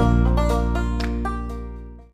Música